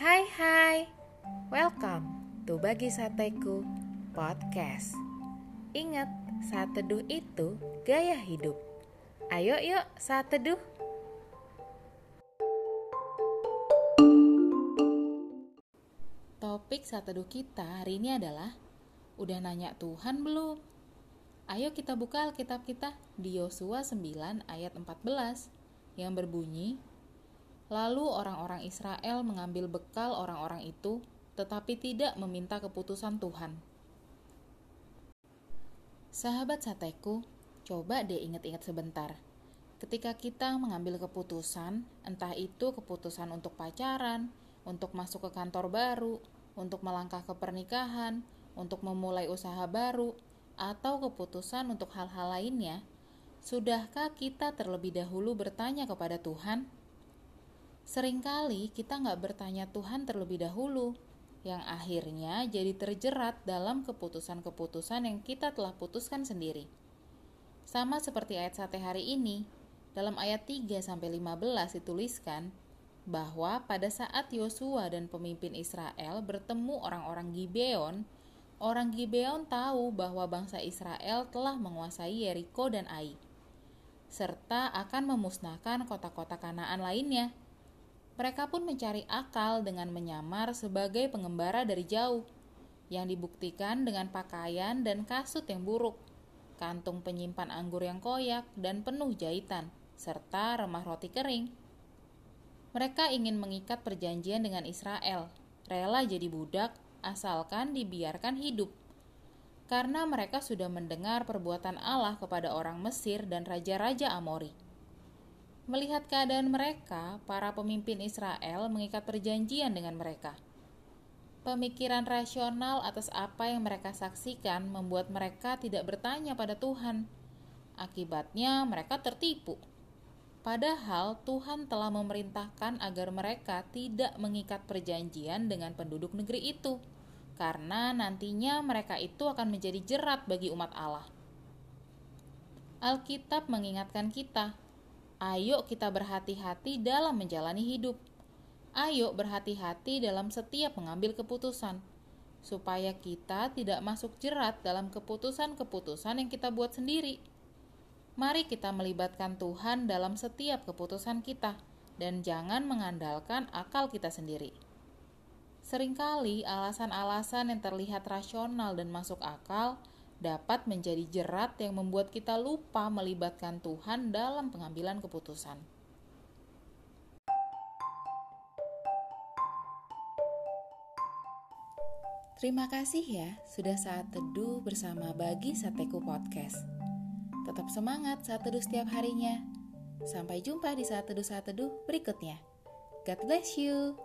Hai hai, welcome to Bagi Sateku Podcast. Ingat, saat teduh itu gaya hidup. Ayo yuk saat teduh Topik saat teduh kita hari ini adalah Udah nanya Tuhan belum? Ayo kita buka Alkitab kita di Yosua 9 ayat 14 yang berbunyi Lalu orang-orang Israel mengambil bekal orang-orang itu, tetapi tidak meminta keputusan Tuhan. Sahabat sateku, coba deh ingat-ingat sebentar. Ketika kita mengambil keputusan, entah itu keputusan untuk pacaran, untuk masuk ke kantor baru, untuk melangkah ke pernikahan, untuk memulai usaha baru, atau keputusan untuk hal-hal lainnya, sudahkah kita terlebih dahulu bertanya kepada Tuhan? Seringkali kita nggak bertanya Tuhan terlebih dahulu, yang akhirnya jadi terjerat dalam keputusan-keputusan yang kita telah putuskan sendiri. Sama seperti ayat sate hari ini, dalam ayat 3-15 dituliskan, bahwa pada saat Yosua dan pemimpin Israel bertemu orang-orang Gibeon, orang Gibeon tahu bahwa bangsa Israel telah menguasai Yeriko dan Ai, serta akan memusnahkan kota-kota Kanaan lainnya mereka pun mencari akal dengan menyamar sebagai pengembara dari jauh, yang dibuktikan dengan pakaian dan kasut yang buruk, kantung penyimpan anggur yang koyak dan penuh jahitan, serta remah roti kering. Mereka ingin mengikat perjanjian dengan Israel, rela jadi budak asalkan dibiarkan hidup. Karena mereka sudah mendengar perbuatan Allah kepada orang Mesir dan raja-raja Amori. Melihat keadaan mereka, para pemimpin Israel mengikat perjanjian dengan mereka. Pemikiran rasional atas apa yang mereka saksikan membuat mereka tidak bertanya pada Tuhan. Akibatnya, mereka tertipu. Padahal Tuhan telah memerintahkan agar mereka tidak mengikat perjanjian dengan penduduk negeri itu, karena nantinya mereka itu akan menjadi jerat bagi umat Allah. Alkitab mengingatkan kita Ayo kita berhati-hati dalam menjalani hidup. Ayo berhati-hati dalam setiap mengambil keputusan, supaya kita tidak masuk jerat dalam keputusan-keputusan yang kita buat sendiri. Mari kita melibatkan Tuhan dalam setiap keputusan kita, dan jangan mengandalkan akal kita sendiri. Seringkali alasan-alasan yang terlihat rasional dan masuk akal dapat menjadi jerat yang membuat kita lupa melibatkan Tuhan dalam pengambilan keputusan. Terima kasih ya sudah saat teduh bersama Bagi Sateku Podcast. Tetap semangat saat teduh setiap harinya. Sampai jumpa di saat teduh saat teduh berikutnya. God bless you.